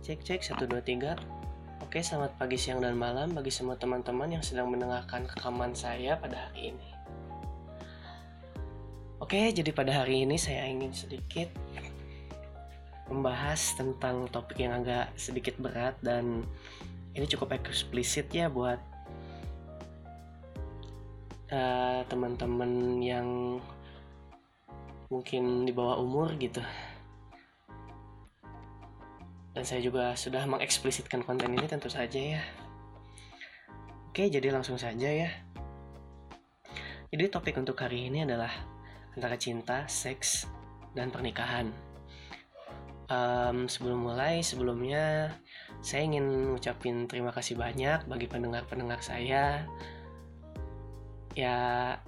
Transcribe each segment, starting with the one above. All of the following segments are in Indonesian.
Cek cek 1 2 3. Oke, selamat pagi, siang dan malam bagi semua teman-teman yang sedang mendengarkan rekaman saya pada hari ini. Oke, jadi pada hari ini saya ingin sedikit membahas tentang topik yang agak sedikit berat dan ini cukup eksplisit ya buat uh, teman-teman yang mungkin di bawah umur gitu dan saya juga sudah mengeksplisitkan konten ini tentu saja ya. Oke jadi langsung saja ya. Jadi topik untuk hari ini adalah antara cinta, seks, dan pernikahan. Um, sebelum mulai sebelumnya saya ingin ngucapin terima kasih banyak bagi pendengar-pendengar saya. Ya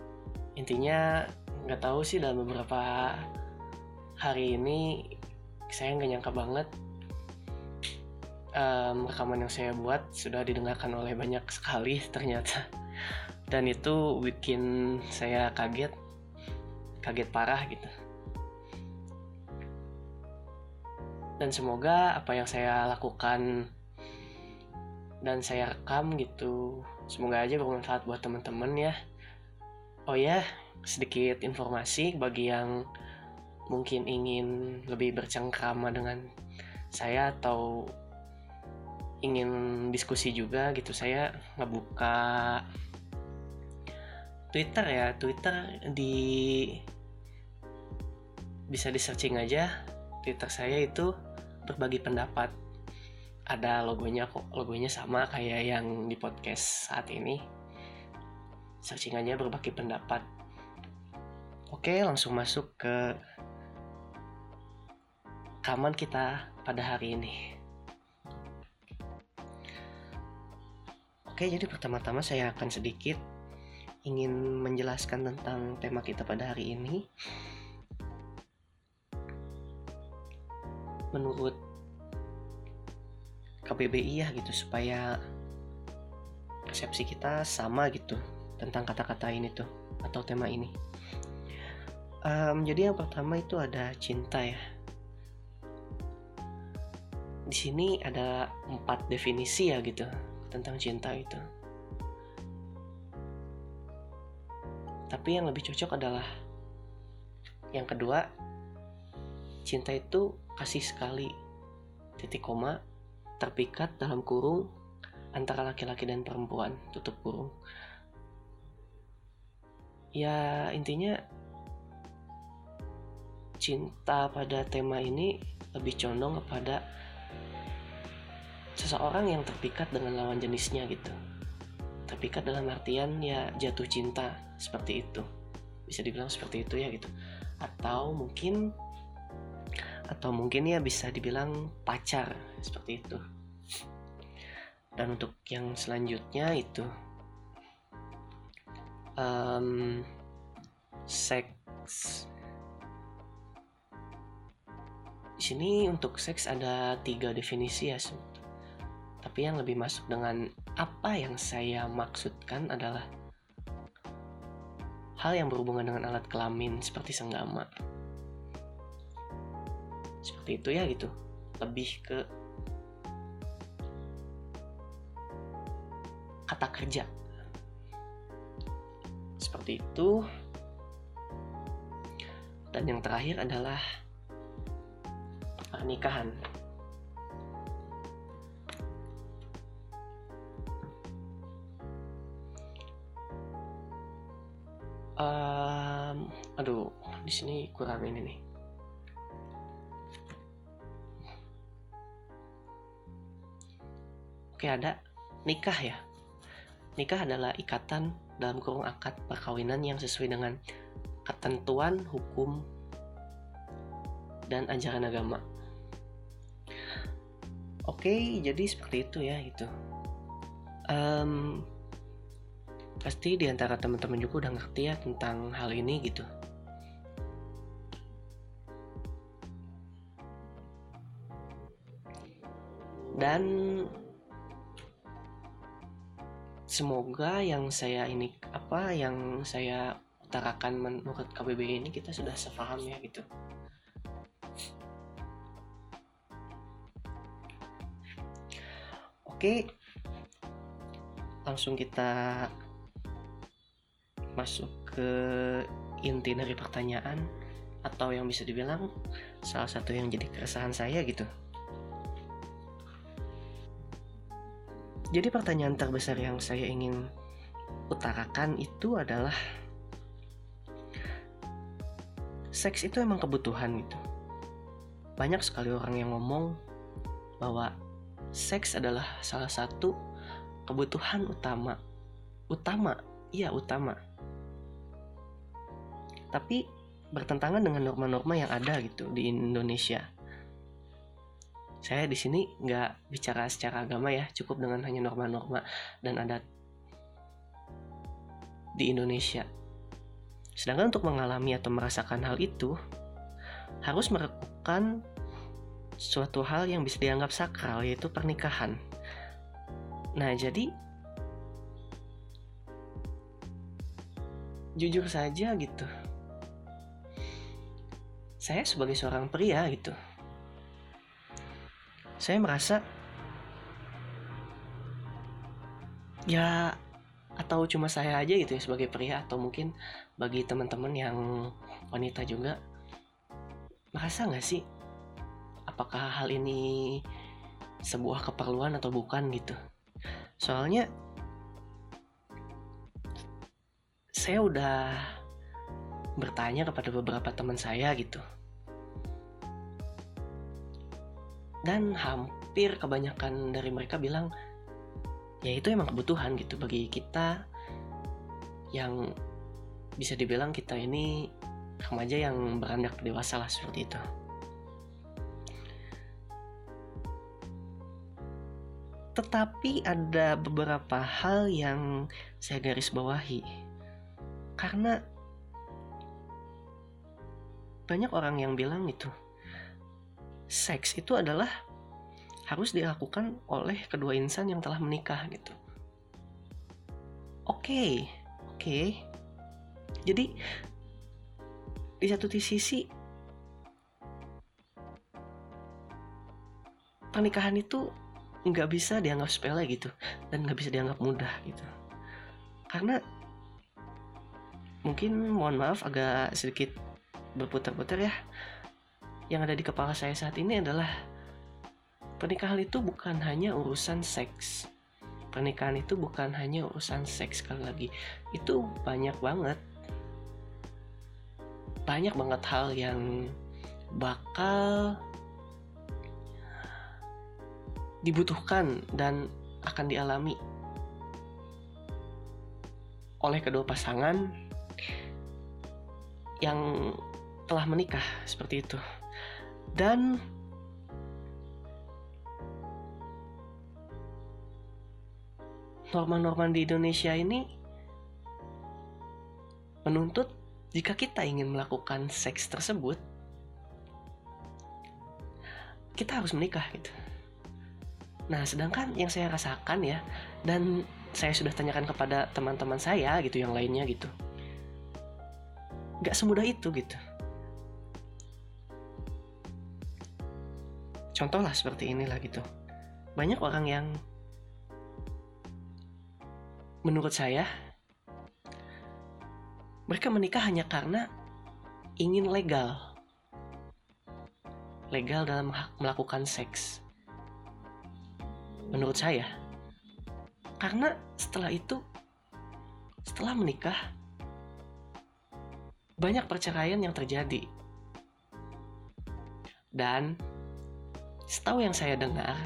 intinya nggak tahu sih dalam beberapa hari ini saya nggak nyangka banget um, rekaman yang saya buat sudah didengarkan oleh banyak sekali ternyata. Dan itu bikin saya kaget kaget parah gitu. Dan semoga apa yang saya lakukan dan saya rekam gitu semoga aja bermanfaat buat teman-teman ya. Oh ya sedikit informasi bagi yang mungkin ingin lebih bercengkrama dengan saya atau ingin diskusi juga gitu. Saya ngebuka Twitter ya. Twitter di bisa di searching aja. Twitter saya itu berbagi pendapat. Ada logonya kok. Logonya sama kayak yang di podcast saat ini. Searching aja berbagi pendapat. Oke langsung masuk ke rekaman kita pada hari ini oke jadi pertama-tama saya akan sedikit ingin menjelaskan tentang tema kita pada hari ini menurut KBBI ya gitu supaya persepsi kita sama gitu tentang kata-kata ini tuh atau tema ini. Um, jadi yang pertama itu ada cinta ya. Di sini ada empat definisi ya gitu tentang cinta itu. Tapi yang lebih cocok adalah yang kedua, cinta itu kasih sekali titik koma terpikat dalam kurung antara laki-laki dan perempuan tutup kurung ya intinya cinta pada tema ini lebih condong kepada seseorang yang terpikat dengan lawan jenisnya gitu. Terpikat dalam artian ya jatuh cinta seperti itu. Bisa dibilang seperti itu ya gitu. Atau mungkin atau mungkin ya bisa dibilang pacar seperti itu. Dan untuk yang selanjutnya itu um, seks. Di sini untuk seks ada tiga definisi ya tapi yang lebih masuk dengan apa yang saya maksudkan adalah hal yang berhubungan dengan alat kelamin seperti senggama. Seperti itu ya gitu. Lebih ke kata kerja. Seperti itu. Dan yang terakhir adalah pernikahan di sini kurang ini nih oke ada nikah ya Nikah adalah ikatan dalam kurung akad perkawinan yang sesuai dengan ketentuan hukum dan ajaran agama. Oke, jadi seperti itu ya itu. Um, pasti di antara teman-teman juga udah ngerti ya tentang hal ini gitu. Dan semoga yang saya ini apa yang saya utarakan menurut KBB ini kita sudah sepaham ya gitu Oke, langsung kita masuk ke inti dari pertanyaan atau yang bisa dibilang salah satu yang jadi keresahan saya gitu. Jadi pertanyaan terbesar yang saya ingin utarakan itu adalah seks itu emang kebutuhan gitu. Banyak sekali orang yang ngomong bahwa seks adalah salah satu kebutuhan utama. Utama, iya utama. Tapi bertentangan dengan norma-norma yang ada gitu di Indonesia. Saya di sini nggak bicara secara agama ya, cukup dengan hanya norma-norma dan adat di Indonesia. Sedangkan untuk mengalami atau merasakan hal itu, harus melakukan suatu hal yang bisa dianggap sakral, yaitu pernikahan. Nah, jadi jujur saja gitu, saya sebagai seorang pria gitu saya merasa ya atau cuma saya aja gitu ya sebagai pria atau mungkin bagi teman-teman yang wanita juga merasa nggak sih apakah hal ini sebuah keperluan atau bukan gitu soalnya saya udah bertanya kepada beberapa teman saya gitu. Dan hampir kebanyakan dari mereka bilang ya itu emang kebutuhan gitu bagi kita yang bisa dibilang kita ini remaja yang beranjak dewasa lah seperti itu. Tetapi ada beberapa hal yang saya garis bawahi. Karena banyak orang yang bilang itu seks itu adalah harus dilakukan oleh kedua insan yang telah menikah gitu. Oke, okay, oke. Okay. Jadi di satu sisi pernikahan itu nggak bisa dianggap sepele gitu dan nggak bisa dianggap mudah gitu karena mungkin mohon maaf agak sedikit berputar-putar ya yang ada di kepala saya saat ini adalah pernikahan itu bukan hanya urusan seks pernikahan itu bukan hanya urusan seks sekali lagi itu banyak banget banyak banget hal yang bakal dibutuhkan dan akan dialami oleh kedua pasangan yang telah menikah seperti itu. Dan norma-norma di Indonesia ini menuntut jika kita ingin melakukan seks tersebut kita harus menikah gitu. Nah, sedangkan yang saya rasakan ya dan saya sudah tanyakan kepada teman-teman saya gitu yang lainnya gitu. Gak semudah itu gitu. Contoh lah seperti inilah gitu. Banyak orang yang menurut saya mereka menikah hanya karena ingin legal. Legal dalam melakukan seks. Menurut saya karena setelah itu setelah menikah banyak perceraian yang terjadi. Dan setahu yang saya dengar,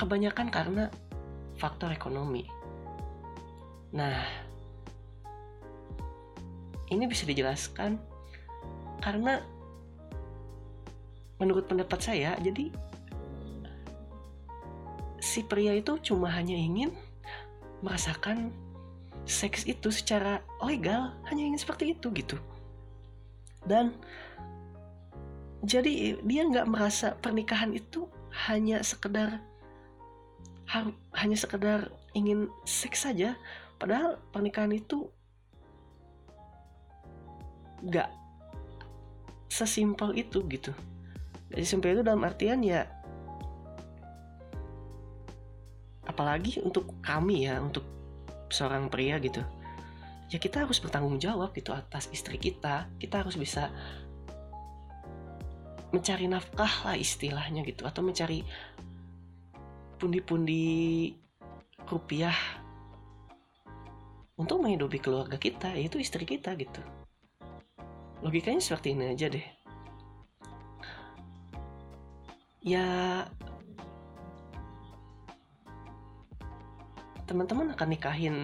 kebanyakan karena faktor ekonomi. Nah, ini bisa dijelaskan karena menurut pendapat saya, jadi si pria itu cuma hanya ingin merasakan seks itu secara legal, hanya ingin seperti itu gitu. Dan jadi dia nggak merasa pernikahan itu hanya sekedar hanya sekedar ingin seks saja. Padahal pernikahan itu nggak sesimpel itu gitu. Jadi simpel itu dalam artian ya apalagi untuk kami ya untuk seorang pria gitu. Ya kita harus bertanggung jawab gitu atas istri kita. Kita harus bisa mencari nafkah lah istilahnya gitu atau mencari pundi-pundi rupiah untuk menghidupi keluarga kita yaitu istri kita gitu. Logikanya seperti ini aja deh. Ya teman-teman akan nikahin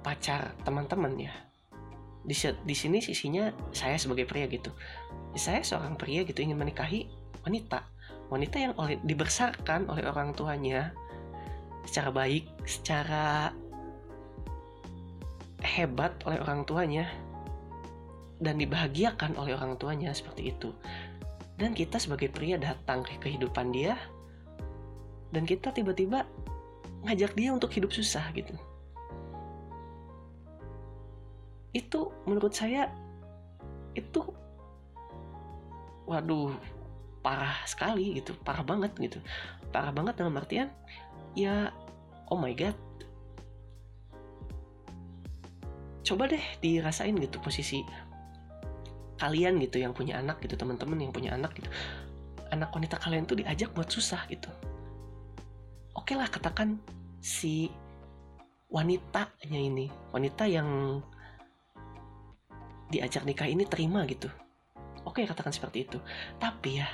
pacar teman-teman ya di, di sini sisinya saya sebagai pria gitu. Saya seorang pria gitu ingin menikahi wanita. Wanita yang oleh dibesarkan oleh orang tuanya secara baik secara hebat oleh orang tuanya dan dibahagiakan oleh orang tuanya seperti itu. Dan kita sebagai pria datang ke kehidupan dia dan kita tiba-tiba ngajak dia untuk hidup susah gitu itu menurut saya itu waduh parah sekali gitu parah banget gitu. Parah banget dalam artian ya oh my god. Coba deh dirasain gitu posisi kalian gitu yang punya anak gitu teman-teman yang punya anak gitu. Anak wanita kalian tuh diajak buat susah gitu. Oke lah katakan si wanitanya ini wanita yang diajak nikah ini terima gitu. Oke katakan seperti itu. Tapi ya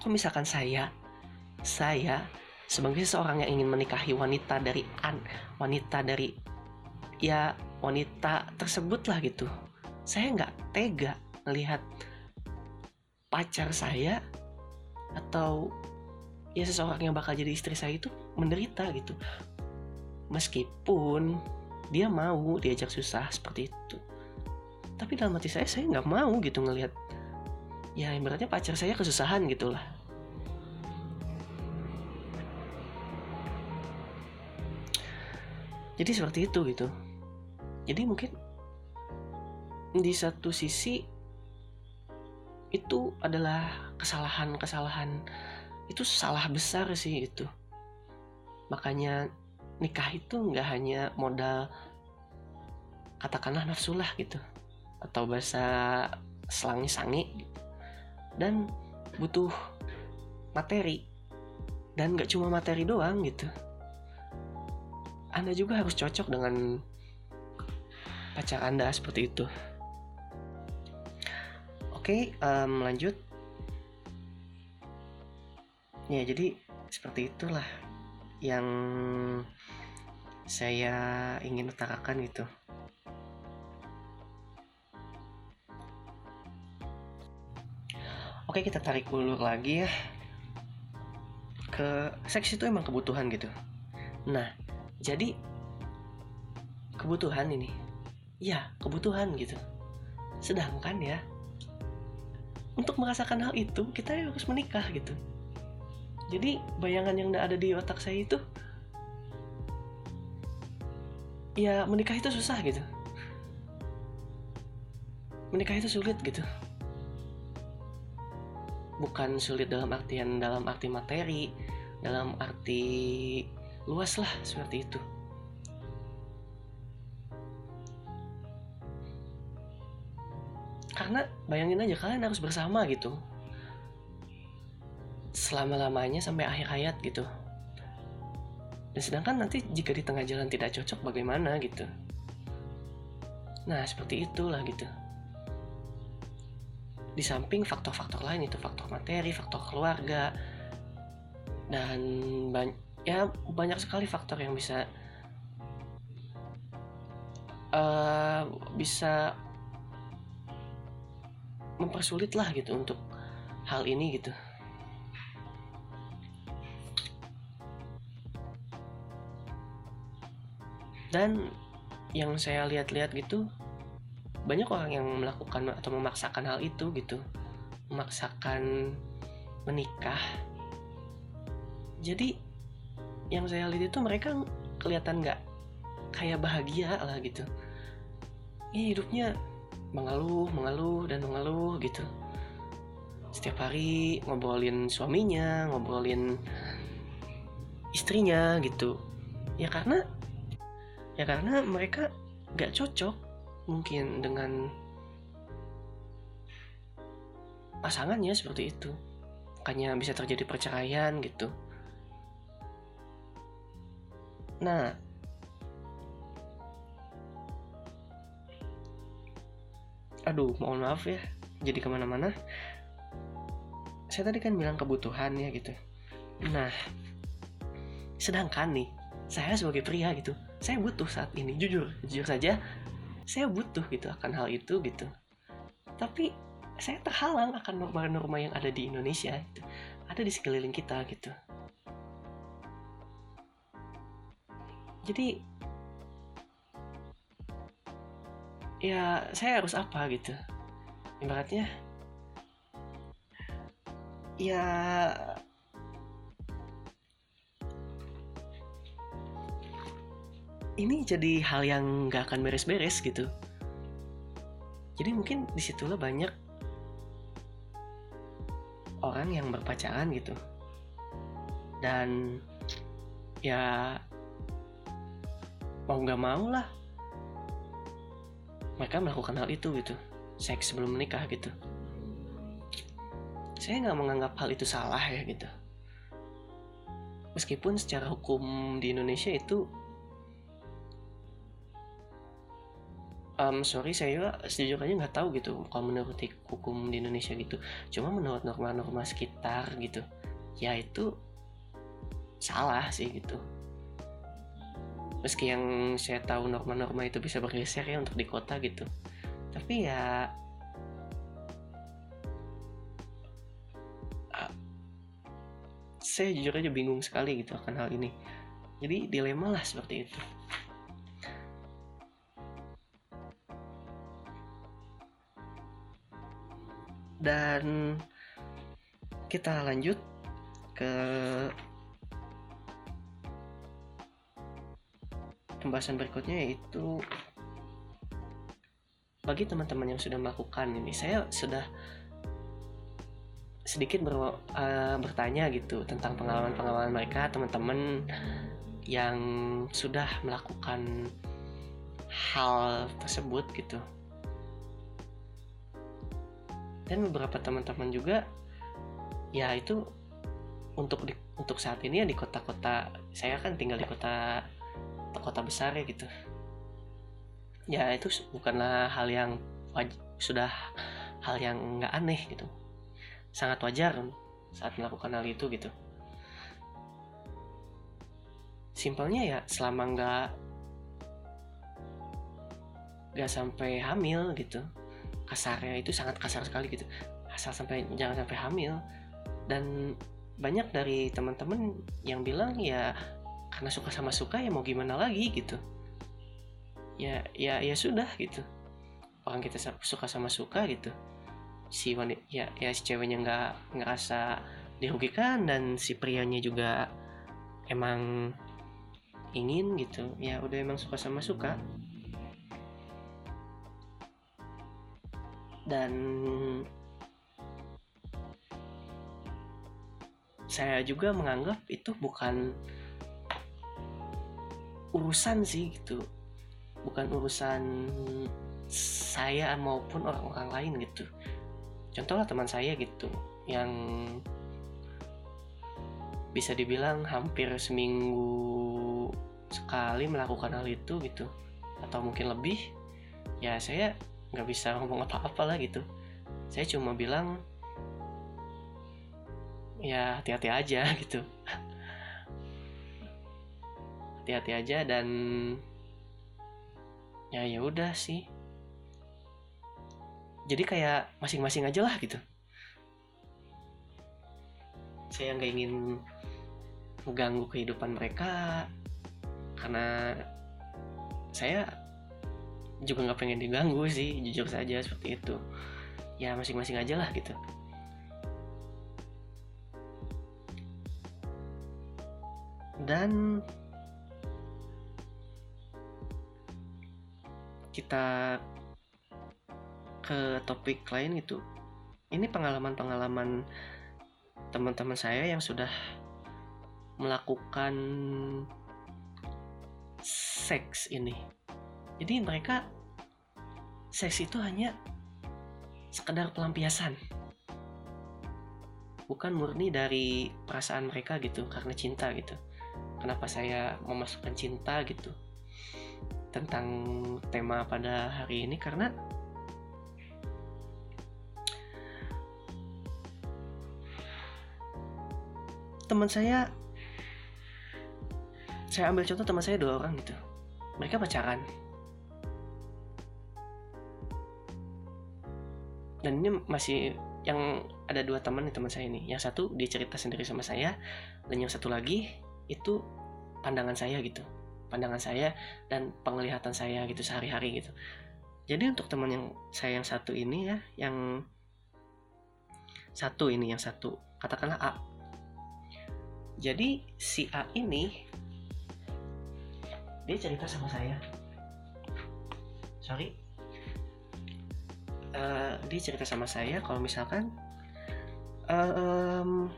kalau misalkan saya saya sebagai seseorang yang ingin menikahi wanita dari an wanita dari ya wanita tersebut lah gitu saya nggak tega melihat pacar saya atau ya seseorang yang bakal jadi istri saya itu menderita gitu. Meskipun dia mau diajak susah seperti itu tapi dalam hati saya saya nggak mau gitu ngelihat ya ibaratnya pacar saya kesusahan gitulah. Jadi seperti itu gitu. Jadi mungkin di satu sisi itu adalah kesalahan-kesalahan itu salah besar sih itu. Makanya nikah itu nggak hanya modal katakanlah nafsu lah gitu atau bahasa selangi sangi dan butuh materi. Dan nggak cuma materi doang gitu. Anda juga harus cocok dengan pacar anda seperti itu. Oke um, lanjut. Ya jadi seperti itulah yang saya ingin utarakan gitu oke kita tarik ulur lagi ya. Ke seks itu emang kebutuhan gitu. Nah jadi kebutuhan ini ya kebutuhan gitu. Sedangkan ya untuk merasakan hal itu kita harus menikah gitu. Jadi bayangan yang ada di otak saya itu ya menikah itu susah gitu. Menikah itu sulit gitu bukan sulit dalam artian dalam arti materi dalam arti luas lah seperti itu karena bayangin aja kalian harus bersama gitu selama-lamanya sampai akhir hayat gitu. Dan sedangkan nanti jika di tengah jalan tidak cocok bagaimana gitu. Nah, seperti itulah gitu. Di samping faktor-faktor lain itu faktor materi, faktor keluarga dan banyak ya banyak sekali faktor yang bisa uh, bisa mempersulit lah gitu untuk hal ini gitu. dan yang saya lihat-lihat gitu banyak orang yang melakukan atau memaksakan hal itu gitu. Memaksakan menikah. Jadi yang saya lihat itu mereka kelihatan nggak kayak bahagia lah gitu. Ya hidupnya mengeluh mengeluh dan mengeluh gitu. Setiap hari ngobrolin suaminya ngobrolin istrinya gitu. Ya karena ya karena mereka gak cocok mungkin dengan pasangannya seperti itu. Makanya bisa terjadi perceraian gitu. Nah aduh mohon maaf ya jadi ke mana-mana. Saya tadi kan bilang kebutuhan ya gitu. Nah sedangkan nih saya sebagai pria gitu saya butuh saat ini jujur jujur saja saya butuh gitu akan hal itu gitu. Tapi saya terhalang akan norma-norma yang ada di Indonesia gitu. ada di sekeliling kita gitu. Jadi ya saya harus apa gitu. Ibaratnya ya ini jadi hal yang gak akan beres-beres gitu. Jadi mungkin di situlah banyak orang yang berpacaran gitu. Dan ya mau nggak mau lah mereka melakukan hal itu gitu. Seks sebelum menikah gitu. Saya nggak menganggap hal itu salah ya gitu. Meskipun secara hukum di Indonesia itu um, sorry saya sejujurnya nggak tahu gitu kalau menurut hukum di Indonesia gitu. Cuma menurut norma-norma sekitar gitu ya itu salah sih gitu. Meski yang saya tahu norma-norma itu bisa bergeser ya untuk di kota gitu. Tapi ya saya jujur aja bingung sekali gitu akan hal ini. Jadi dilema lah seperti itu dan kita lanjut ke pembahasan berikutnya yaitu bagi teman-teman yang sudah melakukan ini. Saya sudah sedikit ber, uh, bertanya gitu tentang pengalaman-pengalaman mereka teman-teman yang sudah melakukan hal tersebut gitu dan beberapa teman-teman juga ya itu untuk di, untuk saat ini ya di kota-kota saya kan tinggal di kota kota besar ya gitu. Ya itu bukanlah hal yang sudah hal yang nggak aneh gitu. Sangat wajar saat melakukan hal itu gitu. Simpelnya ya selama nggak nggak sampai hamil gitu kasarnya itu sangat kasar sekali gitu. Asal sampai jangan sampai hamil. Dan banyak dari teman-teman yang bilang ya karena suka sama suka ya mau gimana lagi gitu. Ya ya ya sudah gitu. Orang kita suka sama suka gitu. Si wanita ya ya si ceweknya nggak ngerasa dirugikan dan si prianya juga emang ingin gitu. Ya udah emang suka sama suka dan saya juga menganggap itu bukan urusan sih gitu. Bukan urusan saya maupun orang-orang lain gitu. Contohlah teman saya gitu yang bisa dibilang hampir seminggu sekali melakukan hal itu gitu. Atau mungkin lebih. Ya saya nggak bisa ngomong apa-apa lah gitu. Saya cuma bilang ya hati-hati aja gitu. Hati-hati aja dan ya ya udah sih. Jadi kayak masing-masing aja lah gitu. Saya nggak ingin mengganggu kehidupan mereka karena saya juga nggak pengen diganggu sih jujur saja seperti itu. Ya masing-masing aja lah gitu. Dan kita ke topik lain itu ini pengalaman-pengalaman teman-teman saya yang sudah melakukan seks ini jadi mereka seks itu hanya sekedar pelampiasan. Bukan murni dari perasaan mereka gitu karena cinta gitu. Kenapa saya memasukkan cinta gitu tentang tema pada hari ini? Karena teman saya saya ambil contoh teman saya dua orang gitu. Mereka pacaran dan ini masih yang ada dua teman nih teman saya ini. Yang satu dia cerita sendiri sama saya dan yang satu lagi itu pandangan saya gitu. Pandangan saya dan penglihatan saya gitu sehari-hari gitu. Jadi untuk teman yang saya yang satu ini ya yang satu ini yang satu katakanlah A. Jadi si A ini dia cerita sama saya. Sorry uh, dia cerita sama saya kalau misalkan um,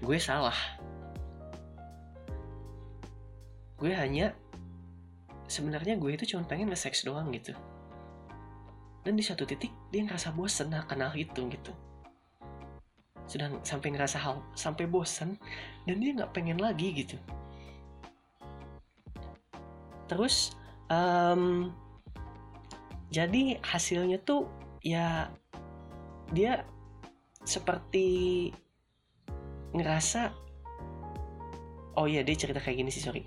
gue salah. Gue hanya sebenarnya gue itu cuma pengen nge-sex doang gitu. Dan di satu titik dia ngerasa bosen akan hal itu gitu. Sudah sampai ngerasa hal sampai bosen dan dia nggak pengen lagi gitu. Terus um, jadi hasilnya tuh ya dia seperti ngerasa oh iya dia cerita kayak gini sih sorry.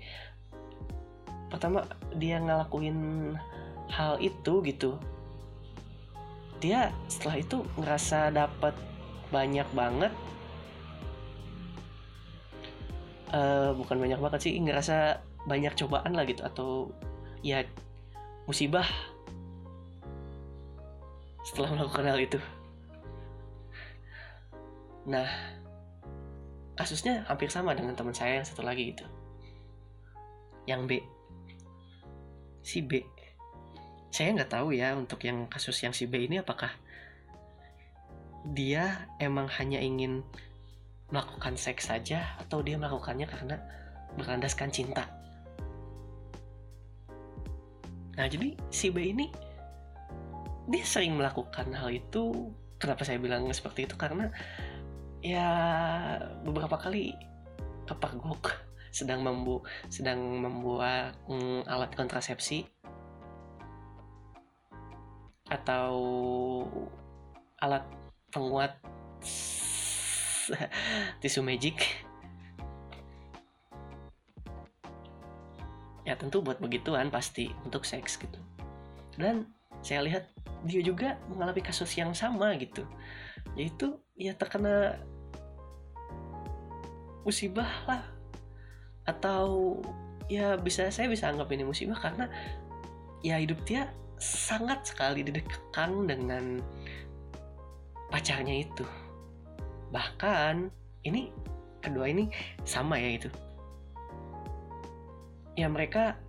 Pertama dia ngelakuin hal itu gitu. Dia setelah itu ngerasa dapat banyak banget uh, bukan banyak banget sih ngerasa banyak cobaan lah gitu atau ya musibah setelah melakukan hal itu. Nah kasusnya hampir sama dengan teman saya yang satu lagi gitu. Yang B. Si B. Saya nggak tahu ya untuk yang kasus yang si B ini apakah dia emang hanya ingin melakukan seks saja atau dia melakukannya karena berlandaskan cinta. Nah jadi si B ini dia sering melakukan hal itu kenapa saya bilang seperti itu? Karena ya beberapa kali kepergok sedang membu sedang membuat mm, alat kontrasepsi. Atau alat penguat tisu magic. Ya tentu buat begituan pasti untuk seks gitu. Dan saya lihat dia juga mengalami kasus yang sama gitu. Yaitu ya terkena musibah lah. Atau ya bisa saya bisa anggap ini musibah karena ya hidup dia sangat sekali didekang dengan pacarnya itu. Bahkan ini kedua ini sama ya itu. Ya mereka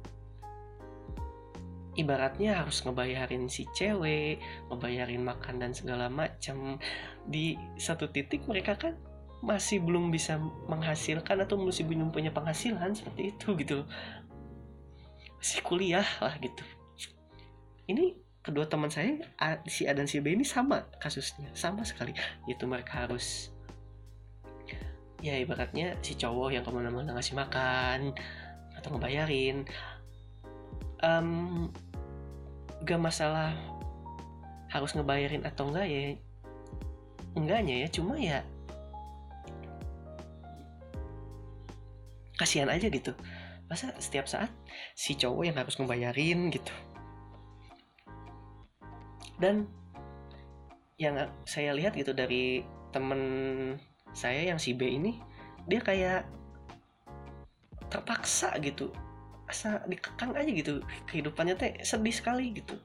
ibaratnya harus ngebayarin si cewek, ngebayarin makan dan segala macam. Di satu titik mereka kan masih belum bisa menghasilkan atau masih belum punya penghasilan seperti itu gitu. Masih kuliah lah gitu. Ini kedua teman saya si A dan si B ini sama kasusnya, sama sekali. Itu mereka harus ya ibaratnya si cowok yang ke mana-mana ngasih makan atau ngebayarin um, gak masalah harus ngebayarin atau enggak ya enggaknya ya cuma ya kasihan aja gitu. Masa setiap saat si cowok yang harus ngebayarin gitu. Dan yang saya lihat gitu dari temen saya yang si B ini dia kayak terpaksa gitu asa dikekang aja gitu. Kehidupannya teh sedih sekali gitu.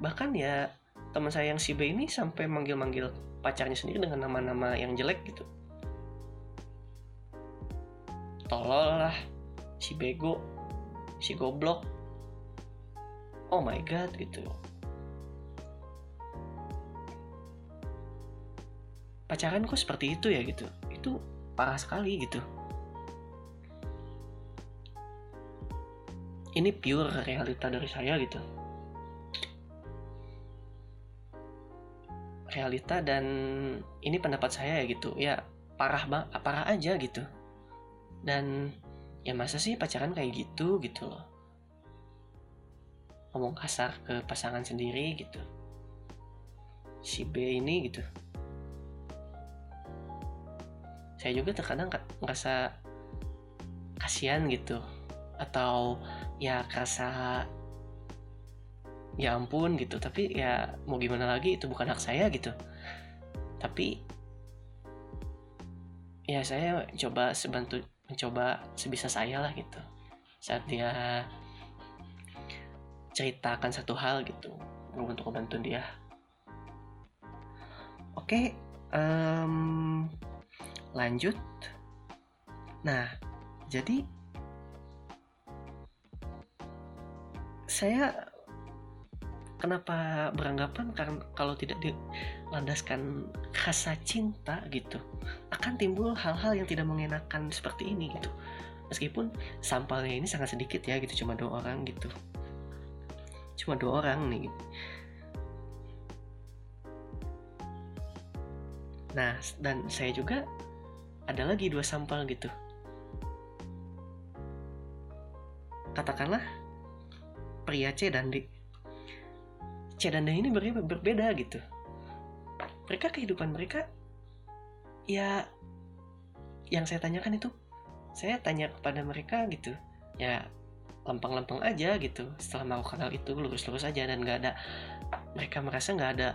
Bahkan ya teman saya yang si B ini sampai manggil-manggil pacarnya sendiri dengan nama-nama yang jelek gitu. Tolol lah si bego si goblok. Oh my god gitu. Pacaran kok seperti itu ya gitu. Itu parah sekali gitu ini pure realita dari saya gitu. Realita dan ini pendapat saya ya gitu. Ya parah bang parah aja gitu. Dan ya masa sih pacaran kayak gitu gitu loh. Ngomong kasar ke pasangan sendiri gitu. Si B ini gitu. Saya juga terkadang ngerasa kasihan gitu. Atau ya kerasa ya ampun gitu. Tapi ya mau gimana lagi itu bukan hak saya gitu. Tapi ya saya coba sebantu mencoba sebisa saya lah gitu. Saat dia ceritakan satu hal gitu. Untuk membantu dia. Oke um, lanjut. Nah jadi saya kenapa beranggapan karena kalau tidak dilandaskan rasa cinta gitu akan timbul hal-hal yang tidak mengenakan seperti ini gitu. Meskipun sampelnya ini sangat sedikit ya gitu cuma dua orang gitu. Cuma dua orang nih nah dan saya juga ada lagi dua sampel gitu. Katakanlah pria C dan D. C dan D ini berbeda, berbeda gitu. Mereka kehidupan mereka ya yang saya tanyakan itu saya tanya kepada mereka gitu ya lempeng-lempeng aja gitu setelah melakukan hal itu lurus-lurus aja dan nggak ada mereka merasa nggak ada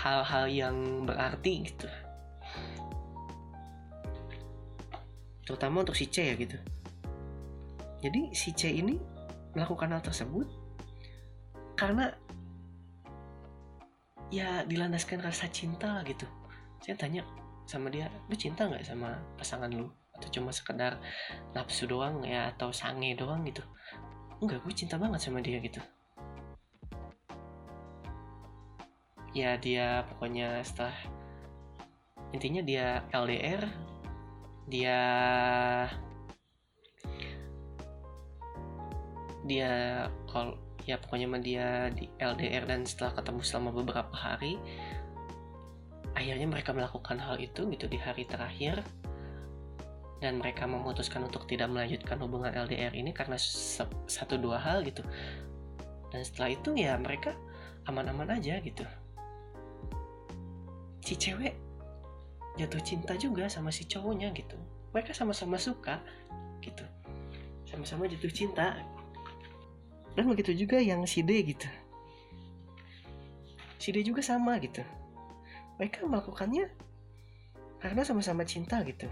hal-hal yang berarti gitu. Terutama untuk si C ya gitu. Jadi si C ini melakukan hal tersebut karena ya dilandaskan rasa cinta gitu. Saya tanya sama dia lu cinta nggak sama pasangan lu? Atau cuma sekedar nafsu doang ya atau sange doang gitu? Enggak gue cinta banget sama dia gitu. Ya dia pokoknya setelah intinya dia LDR dia dia kalau ya pokoknya sama dia di LDR dan setelah ketemu selama beberapa hari akhirnya mereka melakukan hal itu gitu di hari terakhir. Dan mereka memutuskan untuk tidak melanjutkan hubungan LDR ini karena satu dua hal gitu. Dan setelah itu ya mereka aman-aman aja gitu. Si cewek jatuh cinta juga sama si cowoknya gitu. Mereka sama-sama suka gitu. Sama-sama jatuh cinta dan begitu juga yang si D gitu. Si D juga sama gitu. Mereka melakukannya karena sama-sama cinta gitu.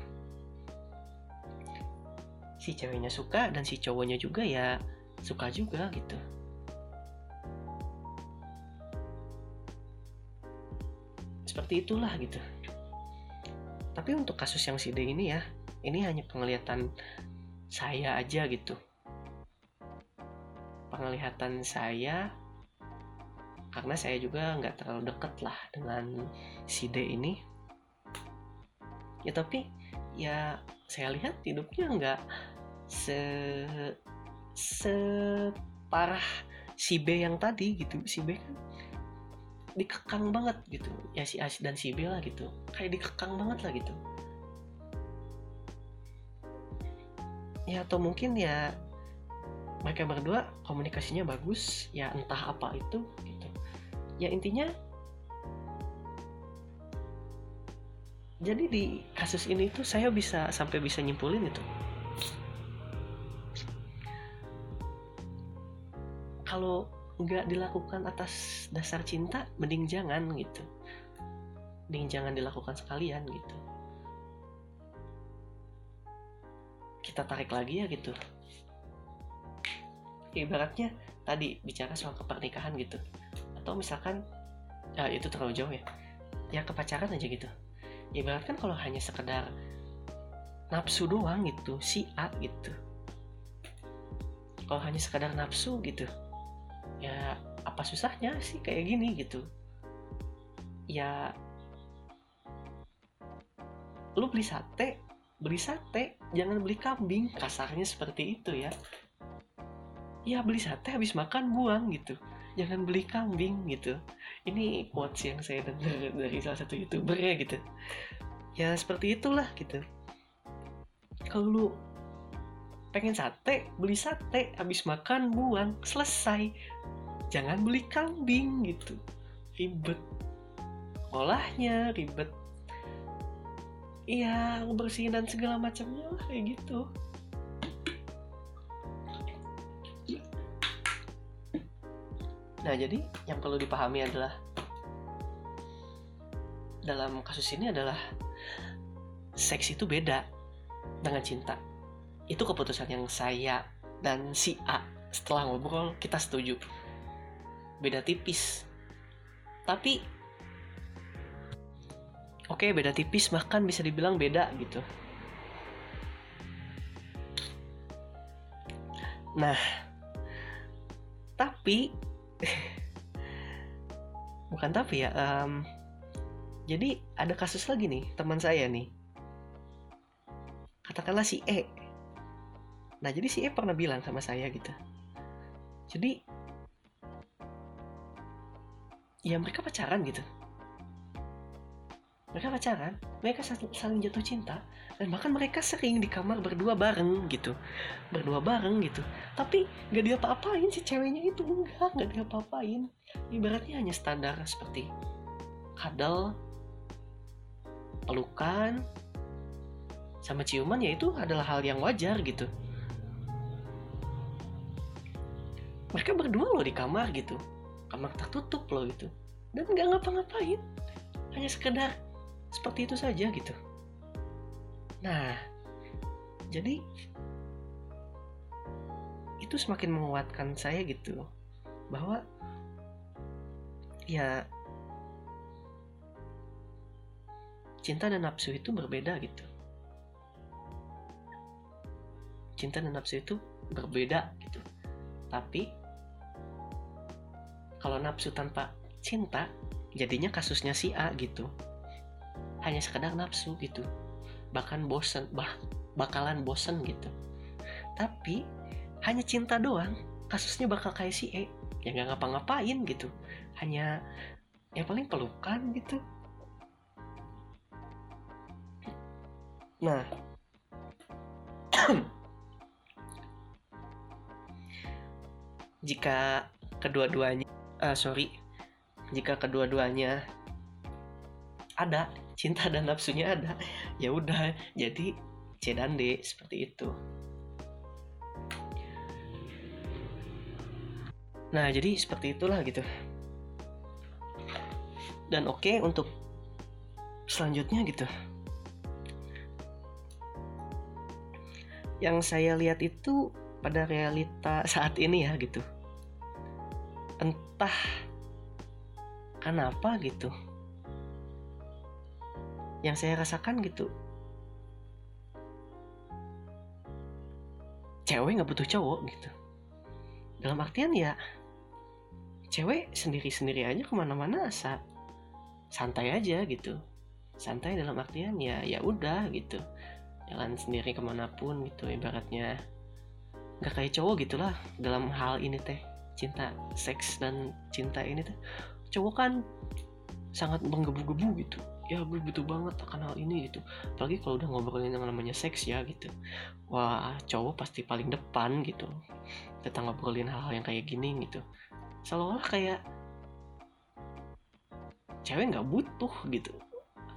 Si ceweknya suka dan si cowoknya juga ya suka juga gitu. Seperti itulah gitu. Tapi untuk kasus yang si D ini ya ini hanya penglihatan saya aja gitu penglihatan saya karena saya juga nggak terlalu deket lah dengan si D ini. Ya tapi ya saya lihat hidupnya nggak se separah si B yang tadi gitu. Si B kan dikekang banget gitu. Ya si A dan si B lah gitu. Kayak dikekang banget lah gitu. Ya atau mungkin ya mereka berdua komunikasinya bagus ya entah apa itu gitu. Ya intinya jadi di kasus ini tuh saya bisa sampai bisa nyimpulin itu. Kalau nggak dilakukan atas dasar cinta mending jangan gitu. Mending jangan dilakukan sekalian gitu. Kita tarik lagi ya gitu ibaratnya tadi bicara soal kepernikahan gitu. Atau misalkan ya itu terlalu jauh ya. Ya kepacaran aja gitu. Ibaratkan kalau hanya sekedar nafsu doang gitu si A gitu. Kalau hanya sekedar nafsu gitu ya apa susahnya sih kayak gini gitu? Ya lu beli sate beli sate jangan beli kambing. Kasarnya seperti itu ya ya beli sate habis makan buang gitu. Jangan beli kambing gitu. Ini quotes yang saya dengar dari salah satu youtuber ya gitu. Ya seperti itulah gitu. Kalau lu pengen sate beli sate habis makan buang selesai. Jangan beli kambing gitu. Ribet olahnya ribet. Iya bersihin dan segala macamnya lah kayak gitu nah jadi yang perlu dipahami adalah dalam kasus ini adalah seks itu beda dengan cinta. Itu keputusan yang saya dan si A setelah ngobrol kita setuju. Beda tipis. Tapi oke okay, beda tipis bahkan bisa dibilang beda gitu. Nah tapi bukan tapi ya um, jadi ada kasus lagi nih teman saya nih. Katakanlah si E. Nah jadi si E pernah bilang sama saya gitu. Jadi ya mereka pacaran gitu mereka pacaran mereka saling jatuh cinta dan bahkan mereka sering di kamar berdua bareng gitu. Berdua bareng gitu. Tapi gak dia apa-apain si ceweknya itu enggak gak dia apa-apain ibaratnya hanya standar seperti kadal pelukan sama ciuman ya itu adalah hal yang wajar gitu. Mereka berdua loh di kamar gitu. Kamar tertutup loh gitu. Dan nggak ngapa-ngapain. Hanya sekedar seperti itu saja gitu. Nah jadi itu semakin menguatkan saya gitu bahwa ya cinta dan nafsu itu berbeda gitu. Cinta dan nafsu itu berbeda gitu. Tapi kalau nafsu tanpa cinta jadinya kasusnya si A gitu hanya sekedar nafsu gitu. Bahkan bosen bah bakalan bosen gitu. Tapi hanya cinta doang. Kasusnya bakal kayak si E. Ya nggak ngapa-ngapain gitu. Hanya ya paling pelukan gitu. Nah. Jika kedua-duanya uh, sorry. Jika kedua-duanya ada cinta dan nafsunya ada ya udah. Jadi C dan D seperti itu. Nah jadi seperti itulah gitu. Dan oke okay, untuk selanjutnya gitu. Yang saya lihat itu pada realita saat ini ya gitu. Entah kenapa gitu yang saya rasakan gitu. Cewek nggak butuh cowok gitu. Dalam artian ya cewek sendiri-sendiri aja ke mana-mana saat santai aja gitu. Santai dalam artian ya ya udah gitu. Jalan sendiri ke mana pun gitu ibaratnya. Nggak kayak cowok gitulah dalam hal ini teh cinta seks dan cinta ini tuh cowok kan sangat menggebu-gebu gitu ya gue butuh banget akan hal ini gitu. Apalagi kalau udah ngobrolin yang namanya seks ya gitu. Wah cowok pasti paling depan gitu. Kita ngobrolin hal-hal yang kayak gini gitu. Seolah-olah kayak cewek nggak butuh gitu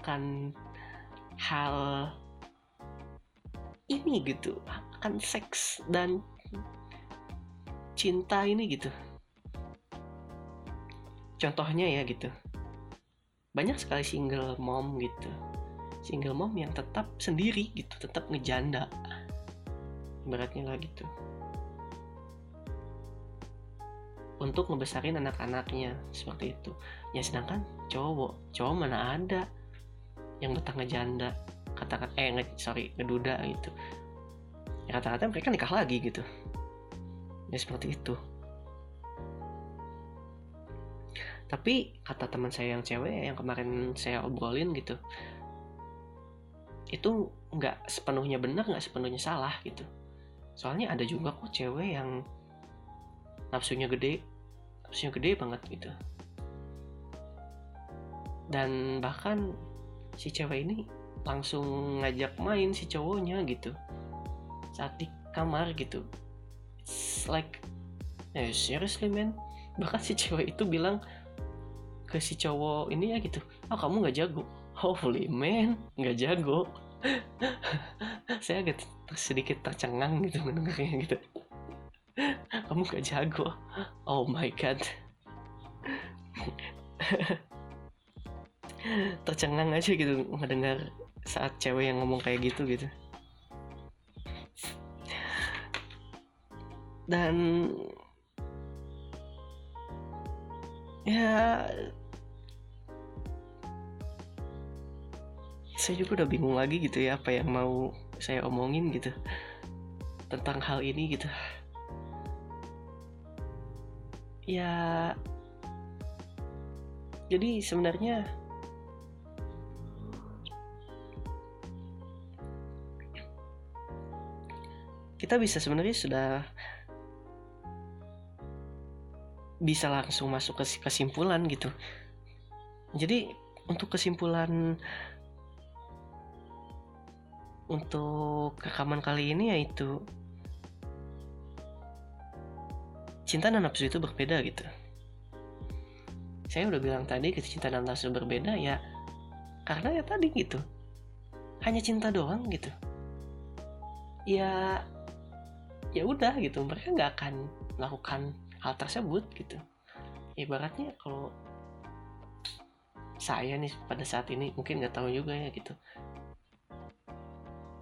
akan hal ini gitu. Akan seks dan cinta ini gitu. Contohnya ya gitu banyak sekali single mom gitu. Single mom yang tetap sendiri gitu tetap ngejanda. Beratnya lah gitu. Untuk ngebesarin anak-anaknya seperti itu. Ya sedangkan cowok cowok mana ada yang betah ngejanda katakan eh nge, sorry ngeduda gitu. Ya kata-kata mereka nikah lagi gitu. Ya seperti itu tapi kata teman saya yang cewek yang kemarin saya obrolin gitu itu nggak sepenuhnya benar nggak sepenuhnya salah gitu. Soalnya ada juga kok cewek yang nafsunya gede nafsunya gede banget gitu. Dan bahkan si cewek ini langsung ngajak main si cowoknya gitu saat di kamar gitu. It's like eh seriously man? Bahkan si cewek itu bilang ke si cowok ini ya gitu. Oh kamu nggak jago. Holy man nggak jago. Saya agak sedikit tercengang gitu mendengarnya gitu. Kamu gak jago. Oh my god. Tercengang aja gitu mendengar saat cewek yang ngomong kayak gitu gitu. Dan ya saya juga udah bingung lagi gitu ya apa yang mau saya omongin gitu tentang hal ini gitu. Ya jadi sebenarnya kita bisa sebenarnya sudah bisa langsung masuk ke kesimpulan gitu. Jadi untuk kesimpulan untuk rekaman kali ini yaitu cinta dan nafsu itu berbeda gitu. Saya udah bilang tadi cinta dan nafsu berbeda ya karena ya tadi gitu. Hanya cinta doang gitu. Ya ya udah gitu. Mereka nggak akan melakukan hal tersebut gitu. Ibaratnya kalau saya nih pada saat ini mungkin nggak tahu juga ya gitu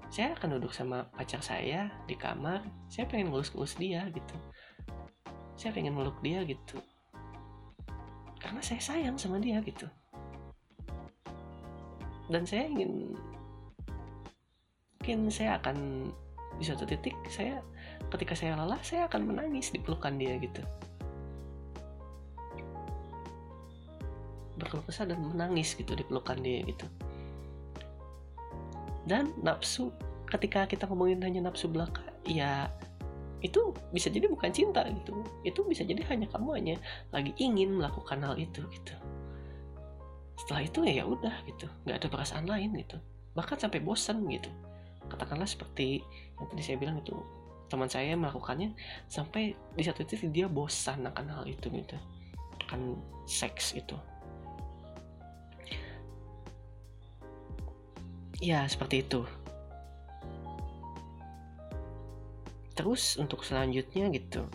saya akan duduk sama pacar saya di kamar. Saya pengen ngelus-ngelus dia gitu. Saya pengen meluk dia gitu. Karena saya sayang sama dia gitu. Dan saya ingin mungkin saya akan di suatu titik saya ketika saya lelah saya akan menangis di pelukan dia gitu. Berkeluh dan menangis gitu di pelukan dia gitu dan nafsu ketika kita ngomongin hanya nafsu belaka ya itu bisa jadi bukan cinta gitu. Itu bisa jadi hanya kamu hanya lagi ingin melakukan hal itu gitu. Setelah itu ya ya udah gitu. Nggak ada perasaan lain gitu. Bahkan sampai bosan gitu. Katakanlah seperti yang tadi saya bilang itu teman saya melakukannya sampai di satu titik dia bosan akan hal itu gitu. Akan seks itu ya seperti itu. Terus untuk selanjutnya gitu.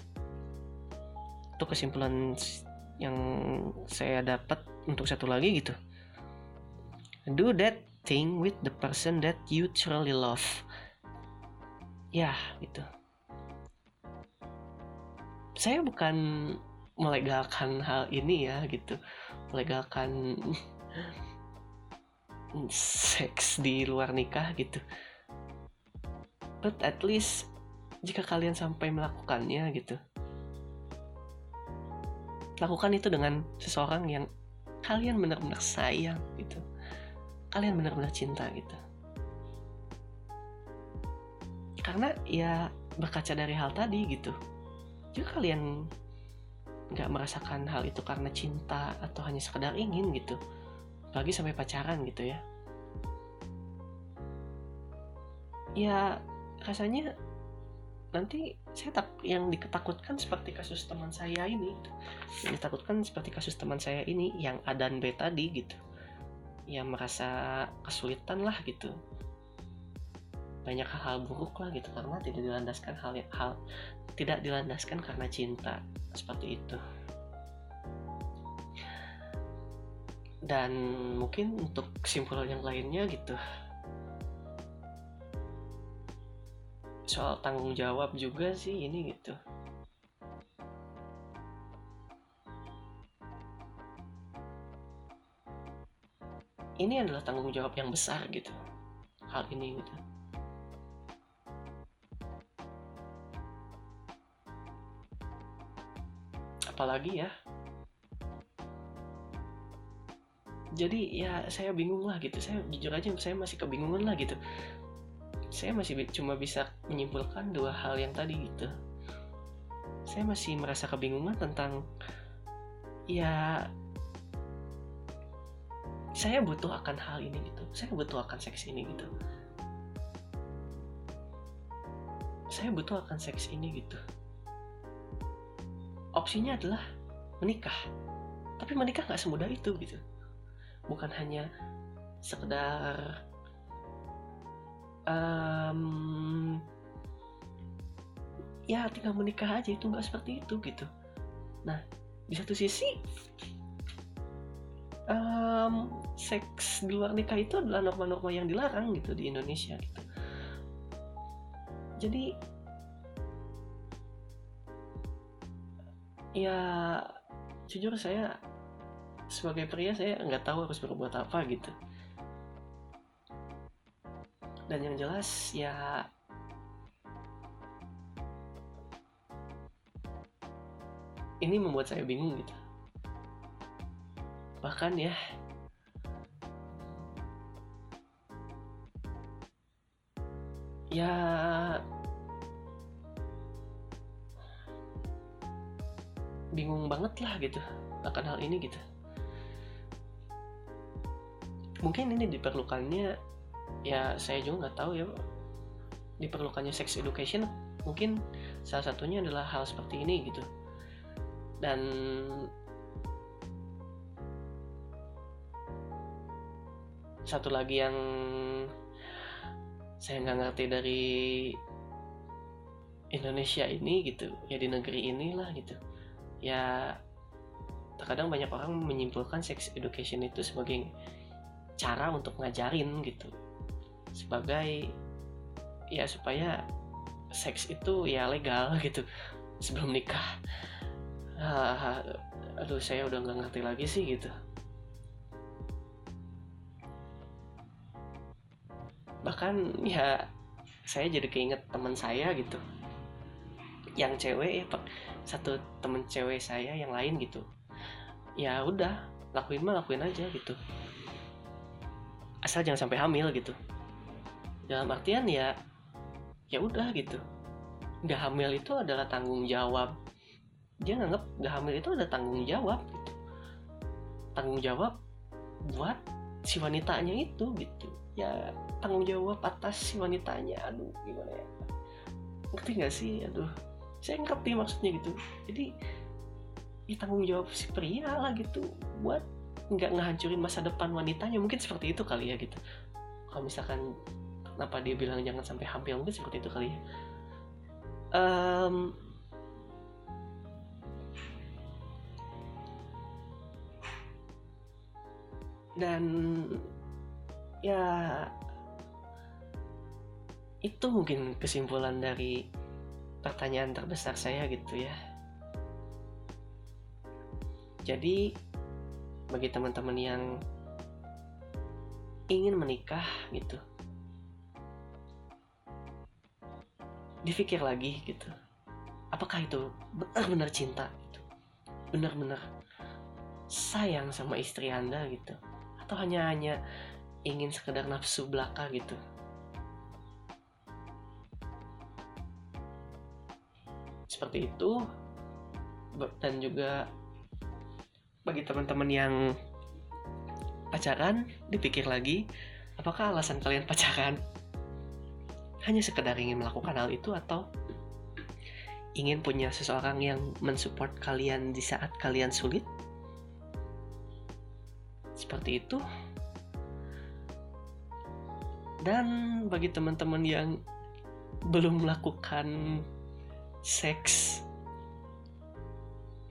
Untuk kesimpulan yang saya dapat untuk satu lagi gitu. Do that thing with the person that you truly love. Ya gitu. Saya bukan melegalkan hal ini ya gitu. Melegalkan seks di luar nikah gitu. But at least jika kalian sampai melakukannya gitu lakukan itu dengan seseorang yang kalian benar-benar sayang gitu. Kalian benar-benar cinta gitu. Karena ya berkaca dari hal tadi gitu. Jika kalian nggak merasakan hal itu karena cinta atau hanya sekedar ingin gitu bagi sampai pacaran gitu ya. Ya rasanya nanti saya tak yang diketakutkan seperti kasus teman saya ini gitu. yang ditakutkan seperti kasus teman saya ini yang A dan B tadi gitu. Yang merasa kesulitan lah gitu. Banyak hal-hal buruk lah gitu karena tidak dilandaskan hal hal tidak dilandaskan karena cinta. Seperti itu dan mungkin untuk kesimpulan yang lainnya gitu. Soal tanggung jawab juga sih ini gitu. Ini adalah tanggung jawab yang besar gitu. Hal ini gitu. Apalagi ya jadi ya saya bingung lah gitu. Saya jujur aja saya masih kebingungan lah gitu. Saya masih cuma bisa menyimpulkan dua hal yang tadi gitu. Saya masih merasa kebingungan tentang ya saya butuh akan hal ini gitu. Saya butuh akan seks ini gitu. Saya butuh akan seks ini gitu. Opsinya adalah menikah. Tapi menikah nggak semudah itu gitu bukan hanya sekedar um, ya tinggal menikah aja itu nggak seperti itu gitu. Nah di satu sisi um, seks di luar nikah itu adalah norma-norma yang dilarang gitu di Indonesia gitu. Jadi ya jujur saya sebagai pria saya nggak tahu harus berbuat apa gitu. Dan yang jelas ya ini membuat saya bingung gitu. Bahkan ya ya bingung banget lah gitu akan hal ini gitu mungkin ini diperlukannya ya saya juga nggak tahu ya diperlukannya sex education mungkin salah satunya adalah hal seperti ini gitu. Dan satu lagi yang saya nggak ngerti dari Indonesia ini gitu ya di negeri inilah gitu. Ya terkadang banyak orang menyimpulkan sex education itu sebagai cara untuk ngajarin gitu. Sebagai ya supaya seks itu ya legal gitu sebelum nikah. Ah, aduh saya udah nggak ngerti lagi sih gitu. Bahkan ya saya jadi keinget teman saya gitu. Yang cewek ya satu temen cewek saya yang lain gitu. Ya udah lakuin mah lakuin aja gitu asal jangan sampai hamil gitu. Dalam artian ya ya udah gitu. Nggak hamil itu adalah tanggung jawab. Dia nganggap nggak hamil itu ada tanggung jawab gitu. Tanggung jawab buat si wanitanya itu gitu. Ya tanggung jawab atas si wanitanya. Aduh gimana ya? Ngerti nggak sih? Aduh saya ngerti maksudnya gitu. Jadi ya tanggung jawab si pria lah gitu buat nggak ngehancurin masa depan wanitanya mungkin seperti itu kali ya gitu. Kalau misalkan kenapa dia bilang jangan sampai hamil mungkin seperti itu kali ya. Um, dan ya itu mungkin kesimpulan dari pertanyaan terbesar saya gitu ya. Jadi bagi teman-teman yang ingin menikah gitu. Dipikir lagi gitu. Apakah itu benar-benar cinta gitu? Benar-benar sayang sama istri anda gitu? Atau hanya hanya ingin sekedar nafsu belaka gitu? Seperti itu. Dan juga bagi teman-teman yang pacaran dipikir lagi apakah alasan kalian pacaran hanya sekedar ingin melakukan hal itu atau ingin punya seseorang yang mensupport kalian di saat kalian sulit? Seperti itu. Dan bagi teman-teman yang belum melakukan seks,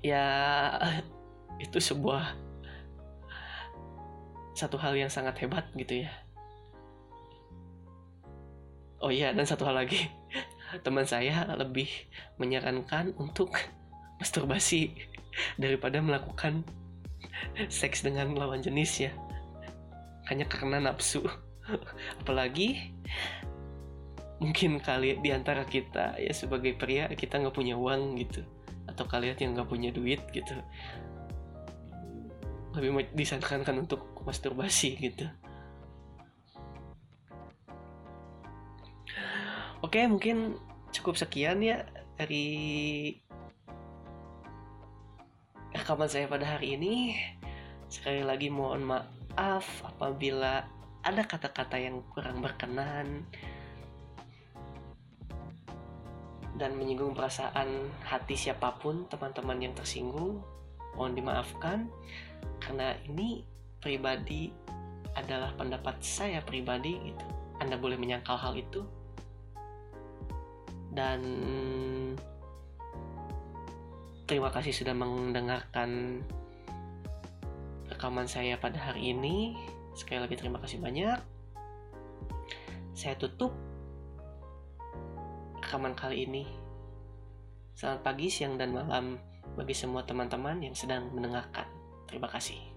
ya itu sebuah satu hal yang sangat hebat gitu ya. Oh iya dan satu hal lagi. Teman saya lebih menyarankan untuk masturbasi daripada melakukan seks dengan lawan jenis ya. Hanya karena nafsu. Apalagi mungkin kali di antara kita ya sebagai pria kita nggak punya uang gitu. Atau kalian yang nggak punya duit gitu lebih disarankan untuk masturbasi gitu. Oke mungkin cukup sekian ya dari rekaman saya pada hari ini. Sekali lagi mohon maaf apabila ada kata-kata yang kurang berkenan dan menyinggung perasaan hati siapa pun teman-teman yang tersinggung mohon dimaafkan karena ini pribadi adalah pendapat saya pribadi gitu Anda boleh menyangkal hal itu dan terima kasih sudah mendengarkan rekaman saya pada hari ini sekali lagi terima kasih banyak saya tutup rekaman kali ini. Selamat pagi, siang, dan malam bagi semua teman-teman yang sedang mendengarkan. Terima kasih.